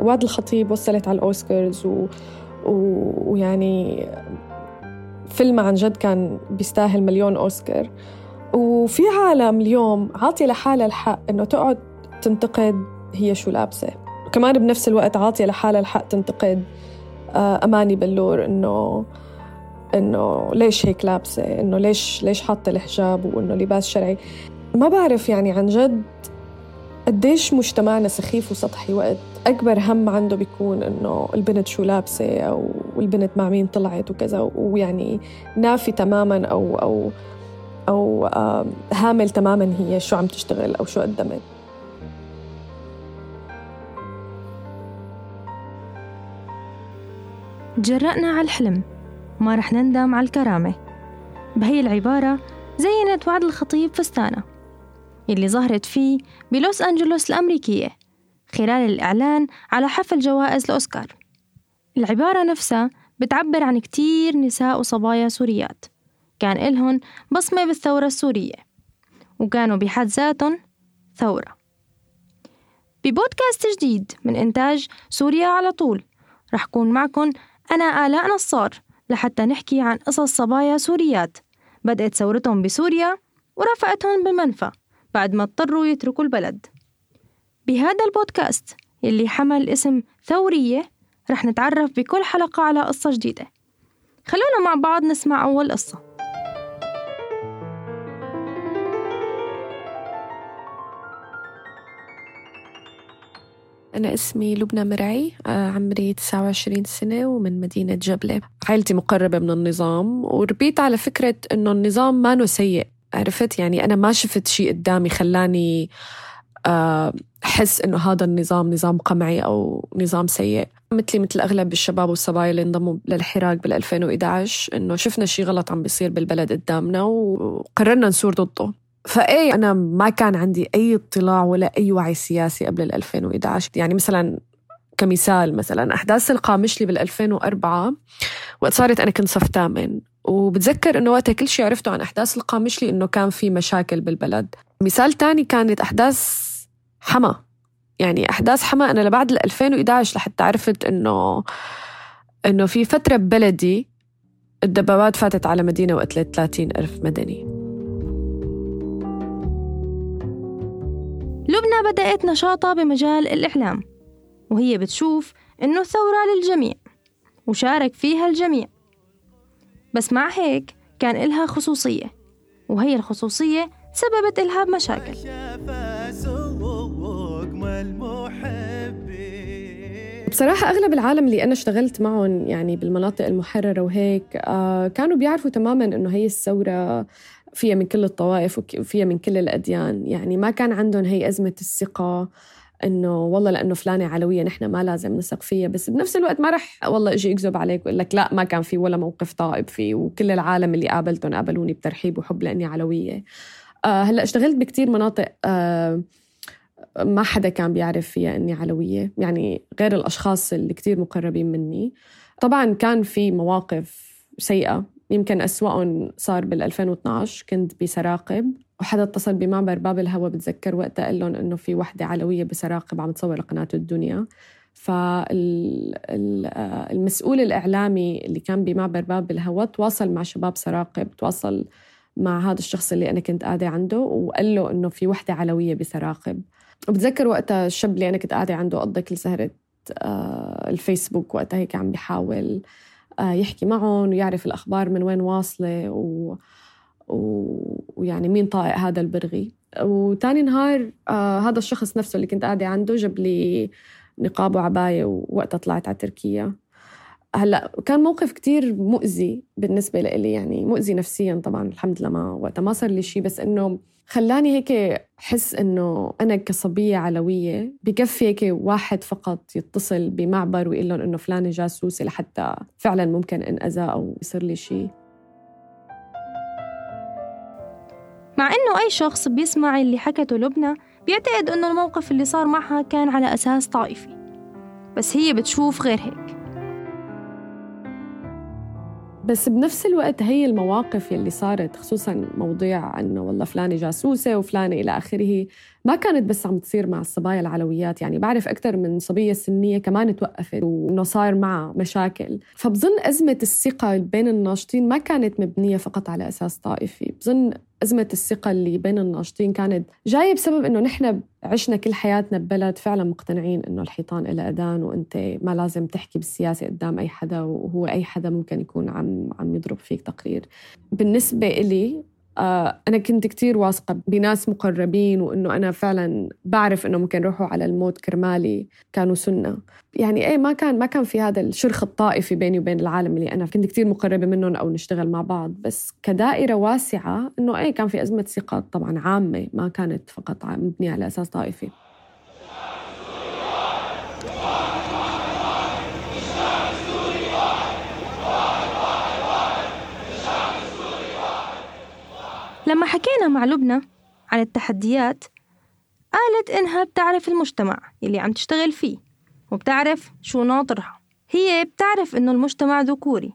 وعد الخطيب وصلت على الأوسكارز و... و... ويعني فيلم عن جد كان بيستاهل مليون أوسكار. وفي عالم اليوم عاطي لحالها الحق إنه تقعد تنتقد هي شو لابسة. وكمان بنفس الوقت عاطية لحالها الحق تنتقد آه، أماني بلور إنه إنه ليش هيك لابسة؟ إنه ليش ليش حاطة الحجاب وإنه لباس شرعي؟ ما بعرف يعني عن جد قديش مجتمعنا سخيف وسطحي وقت. أكبر هم عنده بيكون إنه البنت شو لابسة أو البنت مع مين طلعت وكذا ويعني نافي تماما أو أو أو هامل تماما هي شو عم تشتغل أو شو قدمت. جرأنا على الحلم ما رح نندم على الكرامة. بهي العبارة زينت وعد الخطيب فستانة يلي ظهرت فيه بلوس أنجلوس الأمريكية. خلال الإعلان على حفل جوائز الأوسكار. العبارة نفسها بتعبر عن كتير نساء وصبايا سوريات. كان إلهن بصمة بالثورة السورية وكانوا بحد ذاتهم ثورة. ببودكاست جديد من إنتاج سوريا على طول رح كون معكم أنا آلاء نصار لحتى نحكي عن قصص صبايا سوريات. بدأت ثورتهم بسوريا ورافقتهم بالمنفى بعد ما اضطروا يتركوا البلد. بهذا البودكاست يلي حمل اسم ثورية رح نتعرف بكل حلقة على قصة جديدة. خلونا مع بعض نسمع أول قصة. أنا اسمي لبنى مرعي آه، عمري 29 سنة ومن مدينة جبلة. عائلتي مقربة من النظام وربيت على فكرة إنه النظام ما سيء. عرفت؟ يعني أنا ما شفت شيء قدامي خلاني آه، أحس إنه هذا النظام نظام قمعي أو نظام سيء. مثلي مثل أغلب الشباب والصبايا اللي انضموا للحراك بال 2011 إنه شفنا شيء غلط عم بيصير بالبلد قدامنا وقررنا نصور ضده. فايه أنا ما كان عندي أي اطلاع ولا أي وعي سياسي قبل ال 2011 يعني مثلا كمثال مثلا أحداث القامشلي بال 2004 وقت صارت أنا كنت صف ثامن. وبتذكر إنه وقتها كل شيء عرفته عن أحداث القامشلي إنه كان في مشاكل بالبلد. مثال تاني كانت أحداث حما. يعني أحداث حما. أنا لبعد ال 2011 لحتى عرفت إنه إنه في فترة ببلدي الدبابات فاتت على مدينة وقتلت 30 ألف مدني. لبنى بدأت نشاطها بمجال الإعلام وهي بتشوف إنه الثورة للجميع وشارك فيها الجميع. بس مع هيك كان إلها خصوصية وهي الخصوصية سببت إلها بمشاكل. بصراحة أغلب العالم اللي أنا اشتغلت معهم يعني بالمناطق المحررة وهيك آه كانوا بيعرفوا تماما إنه هي الثورة فيها من كل الطوائف وفيها من كل الأديان. يعني ما كان عندهم هي أزمة الثقة إنه والله لأنه فلانة علوية نحن ما لازم نثق فيها بس بنفس الوقت ما رح والله أجي اكذب عليك واقول لك لا ما كان في ولا موقف طائب فيه وكل العالم اللي قابلتهم قابلوني بترحيب وحب لأني علوية. آه هلأ اشتغلت بكتير مناطق آه ما حدا كان بيعرف فيها إني علوية يعني غير الأشخاص اللي كتير مقربين مني. طبعا كان في مواقف سيئة يمكن أسوأهم صار بال 2012 كنت بسراقب وحدا اتصل بمعبر باب الهوا بتذكر وقتها قال لهم إنه في وحدة علوية بسراقب عم تصور قناة الدنيا. فالمسؤول الإعلامي اللي كان بمعبر باب الهوا تواصل مع شباب سراقب تواصل مع هذا الشخص اللي أنا كنت قاعدة عنده وقال له إنه في وحدة علوية بسراقب. وبتذكر وقتها الشاب اللي أنا كنت قاعدة عنده قضى كل سهرة آه، الفيسبوك وقتها هيك عم بيحاول آه، يحكي معهم ويعرف الأخبار من وين واصلة و... و... ويعني مين طائق هذا البرغي. وتاني نهار آه هذا الشخص نفسه اللي كنت قاعدة عنده جاب لي نقاب وعباية ووقتها طلعت على تركيا. هلأ كان موقف كتير مؤذي بالنسبة لي يعني مؤذي نفسيا طبعا الحمد لله ما وقتها ما صار لي شيء بس إنه خلاني هيك حس إنه أنا كصبية علوية بكفي هيك واحد فقط يتصل بمعبر ويقول لهم إنه فلانه جاسوسه لحتى فعلا ممكن انأذى أو يصير لي شيء مع إنه أي شخص بيسمع اللي حكته لبنى بيعتقد إنه الموقف اللي صار معها كان على أساس طائفي. بس هي بتشوف غير هيك. بس بنفس الوقت هي المواقف يلي صارت خصوصا موضوع إنه والله فلانة جاسوسة وفلانة إلى آخره ما كانت بس عم تصير مع الصبايا العلويات. يعني بعرف أكثر من صبية سنية كمان توقفت وإنه صار معها مشاكل. فبظن أزمة الثقة بين الناشطين ما كانت مبنية فقط على أساس طائفي. بظن أزمة الثقة اللي بين الناشطين كانت جاية بسبب إنه نحن عشنا كل حياتنا ببلد فعلا مقتنعين إنه الحيطان إلى أذان وأنت ما لازم تحكي بالسياسة قدام أي حدا وهو أي حدا ممكن يكون عم عم يضرب فيك تقرير. بالنسبة إلي أنا كنت كتير واثقة بناس مقربين وإنه أنا فعلا بعرف إنه ممكن يروحوا على الموت كرمالي كانوا سنة. يعني إيه ما كان ما كان في هذا الشرخ الطائفي بيني وبين العالم اللي أنا كنت كتير مقربة منهم أو نشتغل مع بعض. بس كدائرة واسعة إنه إيه كان في أزمة ثقة طبعا عامة ما كانت فقط مبنية على أساس طائفي. لما حكينا مع لبنى عن التحديات قالت إنها بتعرف المجتمع اللي عم تشتغل فيه وبتعرف شو ناطرها. هي بتعرف إنه المجتمع ذكوري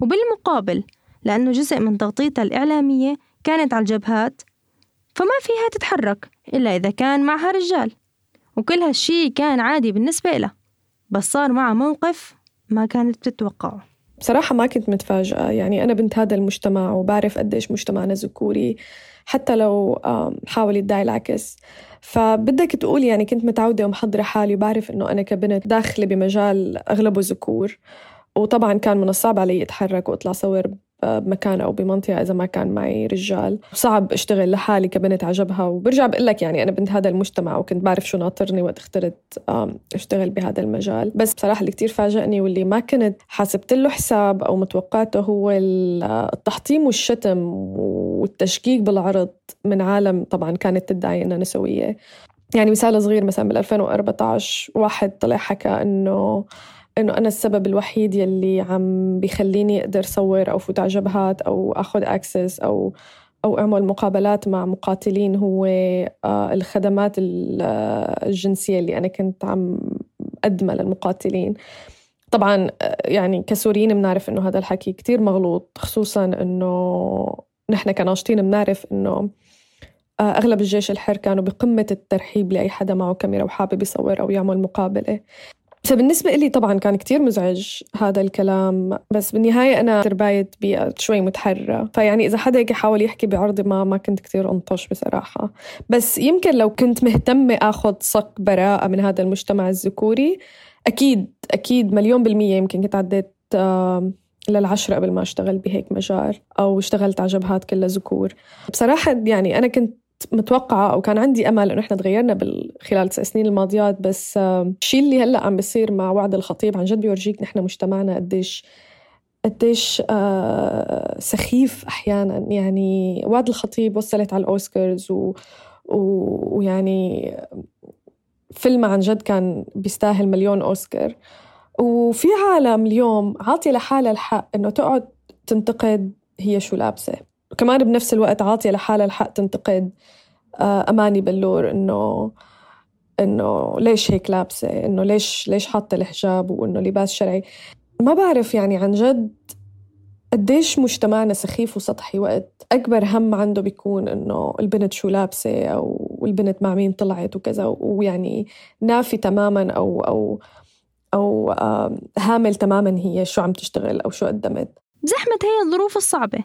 وبالمقابل لأنه جزء من تغطيتها الإعلامية كانت على الجبهات فما فيها تتحرك إلا إذا كان معها رجال وكل هالشي كان عادي بالنسبة لها بس صار معها موقف ما كانت بتتوقعه. بصراحة ما كنت متفاجئة. يعني أنا بنت هذا المجتمع وبعرف قديش مجتمعنا ذكوري حتى لو حاول يدعي العكس. فبدك تقول يعني كنت متعودة ومحضرة حالي وبعرف إنه أنا كبنت داخلة بمجال أغلبه ذكور. وطبعا كان من الصعب علي أتحرك وأطلع صور بمكان أو بمنطقة إذا ما كان معي رجال. صعب أشتغل لحالي كبنت عجبها وبرجع بقول لك يعني أنا بنت هذا المجتمع وكنت بعرف شو ناطرني وقت اخترت أشتغل بهذا المجال. بس بصراحة اللي كتير فاجأني واللي ما كنت حاسبت له حساب أو متوقعته هو التحطيم والشتم والتشكيك بالعرض من عالم طبعا كانت تدعي أنها نسوية يعني مثال صغير مثلا بال 2014 واحد طلع حكى إنه إنه أنا السبب الوحيد يلي عم بيخليني أقدر صور أو فوت على جبهات أو آخذ access أو أو أعمل مقابلات مع مقاتلين هو آه، الخدمات آه، الجنسية اللي أنا كنت عم اقدمها للمقاتلين. طبعا آه، يعني كسوريين بنعرف إنه هذا الحكي كتير مغلوط خصوصا إنه نحن كناشطين بنعرف إنه أغلب الجيش الحر كانوا بقمة الترحيب لأي حدا معه كاميرا وحابب يصور أو يعمل مقابلة. فبالنسبة لي طبعا كان كتير مزعج هذا الكلام بس بالنهاية أنا ترباية بيئة شوي متحررة. فيعني إذا حدا هيك حاول يحكي بعرضي ما ما كنت كتير أنطش بصراحة. بس يمكن لو كنت مهتمة أخذ صك براءة من هذا المجتمع الذكوري أكيد أكيد مليون بالمية يمكن كنت عديت للعشرة قبل ما أشتغل بهيك مجال أو اشتغلت على جبهات كلها ذكور. بصراحة يعني أنا كنت متوقعة أو كان عندي أمل إنه إحنا تغيرنا خلال تسع سنين الماضيات بس الشيء اللي هلأ عم بيصير مع وعد الخطيب عن جد بيورجيك نحن مجتمعنا قديش قديش آه سخيف أحيانا. يعني وعد الخطيب وصلت على الأوسكارز و... و... ويعني فيلم عن جد كان بيستاهل مليون أوسكار. وفي عالم اليوم عاطية لحالها الحق إنه تقعد تنتقد هي شو لابسة. وكمان بنفس الوقت عاطية لحالها الحق تنتقد آه، أماني بلور إنه إنه ليش هيك لابسة؟ إنه ليش ليش حاطة الحجاب وإنه لباس شرعي؟ ما بعرف يعني عن جد قديش مجتمعنا سخيف وسطحي وقت أكبر هم عنده بيكون إنه البنت شو لابسة أو البنت مع مين طلعت وكذا ويعني نافي تماما أو أو أو هامل تماما هي شو عم تشتغل أو شو قدمت. زحمة هي الظروف الصعبة.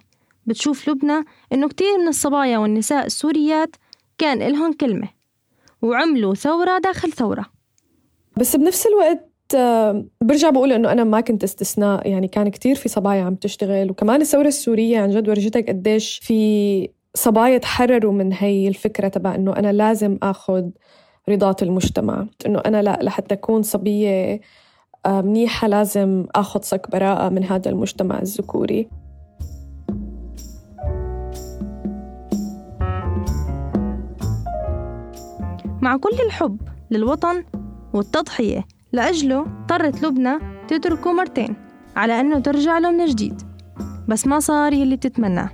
بتشوف لبنى إنه كتير من الصبايا والنساء السوريات كان إلهم كلمة وعملوا ثورة داخل ثورة. بس بنفس الوقت آه، برجع بقول إنه أنا ما كنت استثناء يعني كان كتير في صبايا عم تشتغل وكمان الثورة السورية عن جد ورجتك قديش في صبايا تحرروا من هي الفكرة تبع إنه أنا لازم آخذ رضات المجتمع إنه أنا لا لحتى أكون صبية آه، منيحة لازم آخذ صك براءة من هذا المجتمع الذكوري. مع كل الحب للوطن والتضحية لأجله اضطرت لبنى تتركه مرتين على أنه ترجع له من جديد. بس ما صار يلي بتتمناه.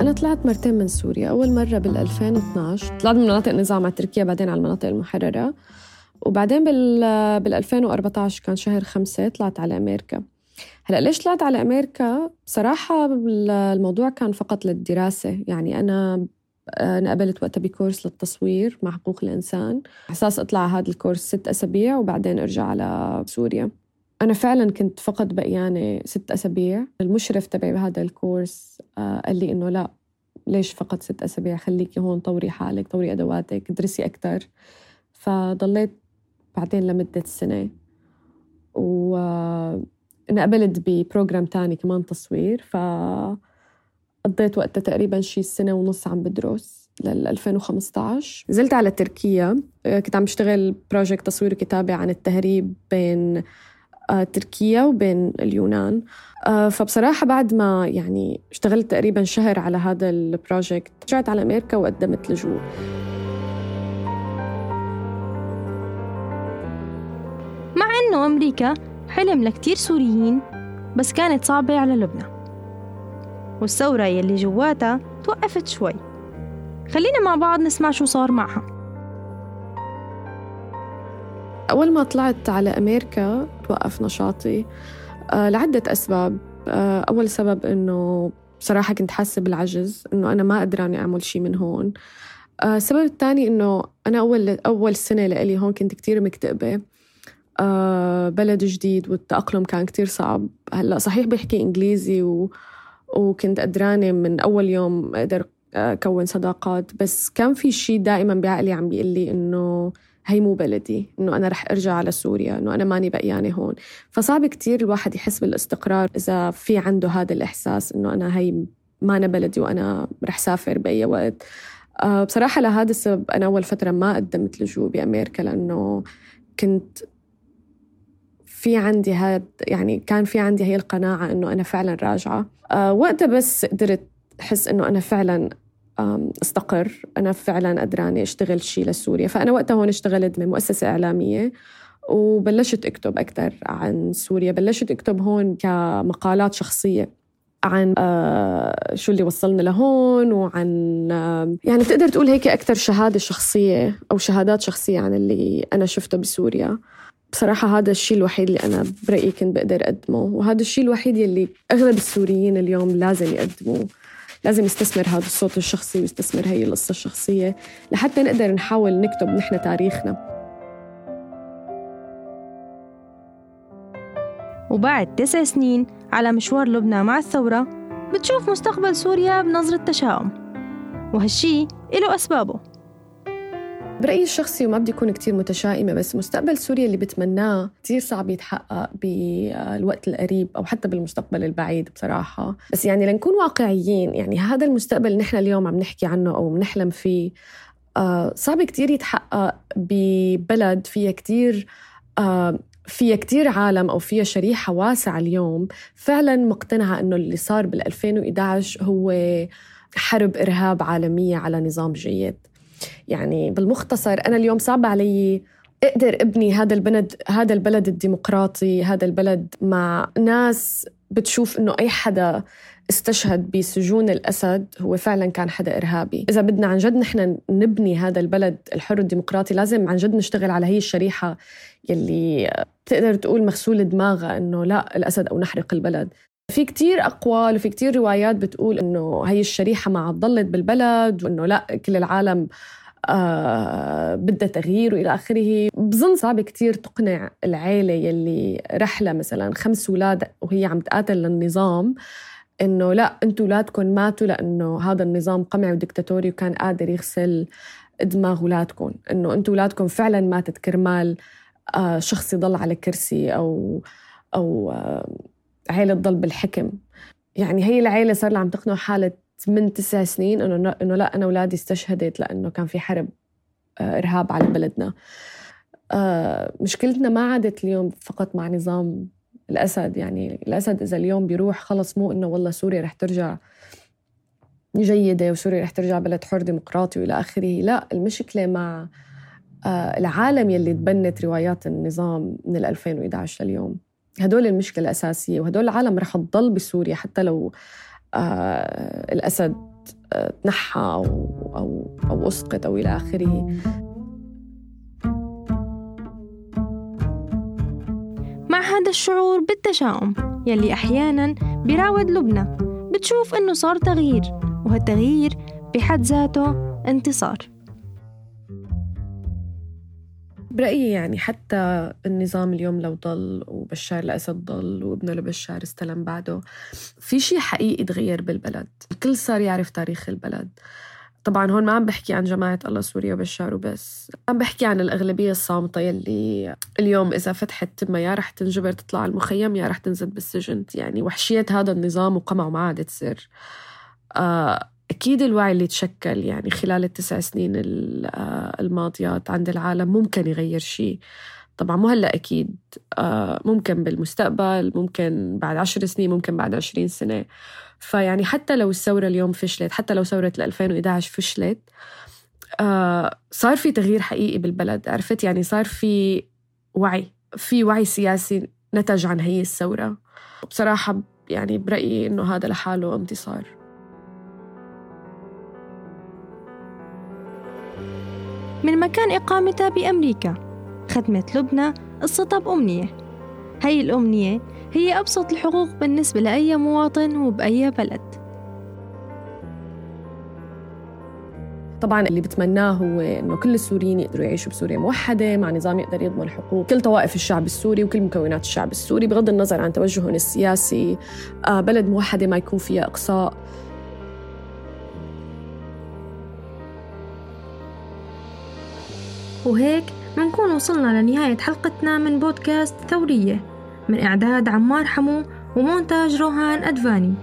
أنا طلعت مرتين من سوريا. أول مرة بال 2012 طلعت من مناطق النزاع مع تركيا بعدين على المناطق المحررة. وبعدين بال 2014 كان شهر خمسة طلعت على أمريكا. هلا ليش طلعت على أمريكا؟ بصراحة الموضوع كان فقط للدراسة. يعني أنا انقبلت وقتها بكورس للتصوير مع حقوق الإنسان على أساس أطلع هذا الكورس ست أسابيع وبعدين أرجع على سوريا. أنا فعلا كنت فقط بقيانة ست أسابيع. المشرف تبعي بهذا الكورس آه، قال لي إنه لا ليش فقط ست أسابيع؟ خليكي هون طوري حالك طوري أدواتك ادرسي أكثر فضليت بعدين لمدة سنة. و انقبلت ب program تاني كمان تصوير ف قضيت وقتها تقريبا شي سنة ونص عم بدرس لل 2015 نزلت على تركيا كنت عم بشتغل project تصوير وكتابة عن التهريب بين آه، تركيا وبين اليونان. آه، فبصراحة بعد ما يعني اشتغلت تقريبا شهر على هذا البروجكت رجعت على أمريكا وقدمت لجوء. مع أنه أمريكا حلم لكتير سوريين بس كانت صعبة على لبنان. والثورة يلي جواتها توقفت شوي. خلينا مع بعض نسمع شو صار معها. أول ما طلعت على أمريكا توقف نشاطي آه لعدة أسباب. آه أول سبب إنه بصراحة كنت حاسة بالعجز إنه أنا ما قدراني أعمل شيء من هون. آه السبب الثاني إنه أنا أول أول سنة لإلي هون كنت كتير مكتئبة. بلد جديد والتأقلم كان كتير صعب. هلأ صحيح بحكي إنجليزي و وكنت قدرانة من أول يوم أقدر أكون صداقات. بس كان في شيء دائما بعقلي عم بيقول لي إنه هي مو بلدي إنه أنا رح أرجع على سوريا إنه أنا ماني بقيانة هون. فصعب كتير الواحد يحس بالاستقرار إذا في عنده هذا الإحساس إنه أنا هي ما أنا بلدي وأنا رح سافر بأي وقت. أه بصراحة لهذا السبب أنا أول فترة ما قدمت لجوء بأمريكا لأنه كنت في عندي هاد يعني كان في عندي هي القناعة إنه أنا فعلا راجعة. أه وقتها بس قدرت أحس إنه أنا فعلا استقر. أنا فعلا قدراني أشتغل شيء لسوريا. فأنا وقتها هون اشتغلت بمؤسسة إعلامية وبلشت أكتب أكثر عن سوريا. بلشت أكتب هون كمقالات شخصية عن آه شو اللي وصلنا لهون وعن يعني بتقدر تقول هيك أكثر شهادة شخصية أو شهادات شخصية عن اللي أنا شفته بسوريا. بصراحة هذا الشيء الوحيد اللي أنا برأيي كنت بقدر أقدمه وهذا الشيء الوحيد يلي أغلب السوريين اليوم لازم يقدموه. لازم يستثمر هذا الصوت الشخصي ويستثمر هي القصة الشخصية لحتى نقدر نحاول نكتب نحن تاريخنا. وبعد تسع سنين على مشوار لبنان مع الثورة بتشوف مستقبل سوريا بنظرة تشاؤم. وهالشي له أسبابه. برأيي الشخصي وما بدي أكون كتير متشائمة بس مستقبل سوريا اللي بتمناه كتير صعب يتحقق بالوقت القريب أو حتى بالمستقبل البعيد بصراحة. بس يعني لنكون واقعيين يعني هذا المستقبل نحن اليوم عم نحكي عنه أو بنحلم فيه آه صعب كتير يتحقق ببلد فيها كتير آه فيها كتير عالم أو فيها شريحة واسعة اليوم فعلا مقتنعة أنه اللي صار بال 2011 هو حرب إرهاب عالمية على نظام جيد. يعني بالمختصر أنا اليوم صعب علي أقدر أبني هذا البلد هذا البلد الديمقراطي هذا البلد مع ناس بتشوف إنه أي حدا استشهد بسجون الأسد هو فعلا كان حدا إرهابي، إذا بدنا عن جد نحن نبني هذا البلد الحر الديمقراطي لازم عن جد نشتغل على هي الشريحة يلي بتقدر تقول مغسول دماغها إنه لا الأسد أو نحرق البلد، في كتير أقوال وفي كتير روايات بتقول إنه هي الشريحة ما عاد ضلت بالبلد وإنه لأ كل العالم آه بدها تغيير وإلى آخره. بظن صعب كتير تقنع العيلة يلي رحلة مثلا خمس أولاد وهي عم تقاتل للنظام إنه لأ أنتم اولادكم ماتوا لأنه هذا النظام قمعي وديكتاتوري وكان قادر يغسل دماغ اولادكم إنه أنتم اولادكم فعلا ماتت كرمال آه شخص يضل على كرسي أو أو آه عيلة تضل بالحكم. يعني هي العيلة صار عم تقنع حالة من تسع سنين إنه إنه لا أنا أولادي استشهدت لأنه كان في حرب آه، إرهاب على بلدنا. آه، مشكلتنا ما عادت اليوم فقط مع نظام الأسد. يعني الأسد إذا اليوم بيروح خلص مو إنه والله سوريا رح ترجع جيدة وسوريا رح ترجع بلد حر ديمقراطي وإلى آخره. لا المشكلة مع آه، العالم يلي تبنت روايات النظام من 2011 لليوم. هدول المشكلة الأساسية وهدول العالم رح تضل بسوريا حتى لو آه الأسد آه تنحى أو, أو, أو أسقط أو إلى آخره. مع هذا الشعور بالتشاؤم يلي أحيانا بيراود لبنى بتشوف إنه صار تغيير وهالتغيير بحد ذاته انتصار. برأيي يعني حتى النظام اليوم لو ضل وبشار الأسد ضل وابنه لبشار استلم بعده في شيء حقيقي تغير بالبلد الكل صار يعرف تاريخ البلد. طبعا هون ما عم بحكي عن جماعة الله سوريا وبشار وبس عم بحكي عن الأغلبية الصامتة يلي اليوم إذا فتحت تمها يا رح تنجبر تطلع المخيم يا رح تنزل بالسجن. يعني وحشية هذا النظام وقمعه ما عاد تصير. آه أكيد الوعي اللي تشكل يعني خلال التسع سنين آه، الماضيات عند العالم ممكن يغير شيء. طبعا مو هلأ أكيد آه، ممكن بالمستقبل ممكن بعد عشر سنين ممكن بعد عشرين سنة. فيعني حتى لو الثورة اليوم فشلت حتى لو ثورة 2011 فشلت آه، صار في تغيير حقيقي بالبلد. عرفت؟ يعني صار في وعي في وعي سياسي نتج عن هي الثورة. بصراحة يعني برأيي إنه هذا لحاله انتصار. من مكان إقامتها بأمريكا ختمت لبنى قصتها بأمنية هي الأمنية هي أبسط الحقوق بالنسبة لأي مواطن وبأي بلد. طبعا اللي بتمناه هو إنه كل السوريين يقدروا يعيشوا بسوريا موحدة مع نظام يقدر يضمن حقوق كل طوائف الشعب السوري وكل مكونات الشعب السوري بغض النظر عن توجههم السياسي. آه، بلد موحدة ما يكون فيها إقصاء. وهيك منكون وصلنا لنهاية حلقتنا من بودكاست ثورية. من إعداد عمار حمو ومونتاج روهان أدفاني.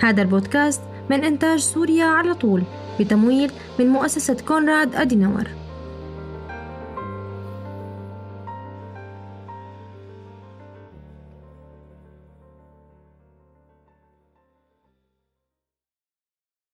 هذا البودكاست من إنتاج سوريا على طول بتمويل من مؤسسة كونراد أدينور.